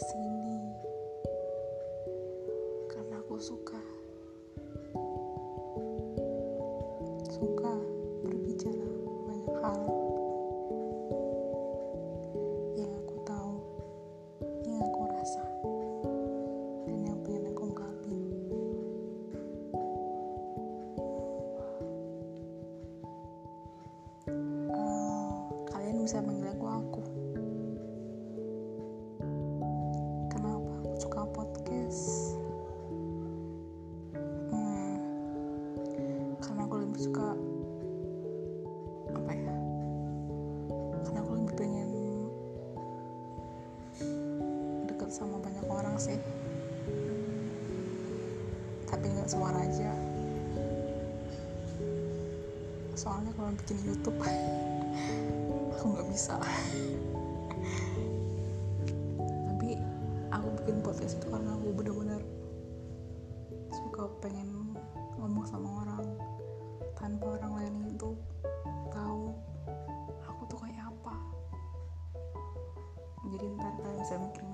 podcast ini karena aku suka. Suka berbicara banyak hal yang aku tahu yang aku rasa dan yang pengen aku ungkapin. Eh, kalian bisa panggil aku aku podcast. Hmm, karena aku lebih suka apa ya? Karena aku lebih pengen deket sama banyak orang sih. Tapi nggak suara aja soalnya kalau bikin YouTube aku nggak bisa. Tapi aku bikin podcast itu ngomong sama orang tanpa orang lain itu tahu aku tuh kayak apa. Jadi ntar kalian bisa mikir-mikir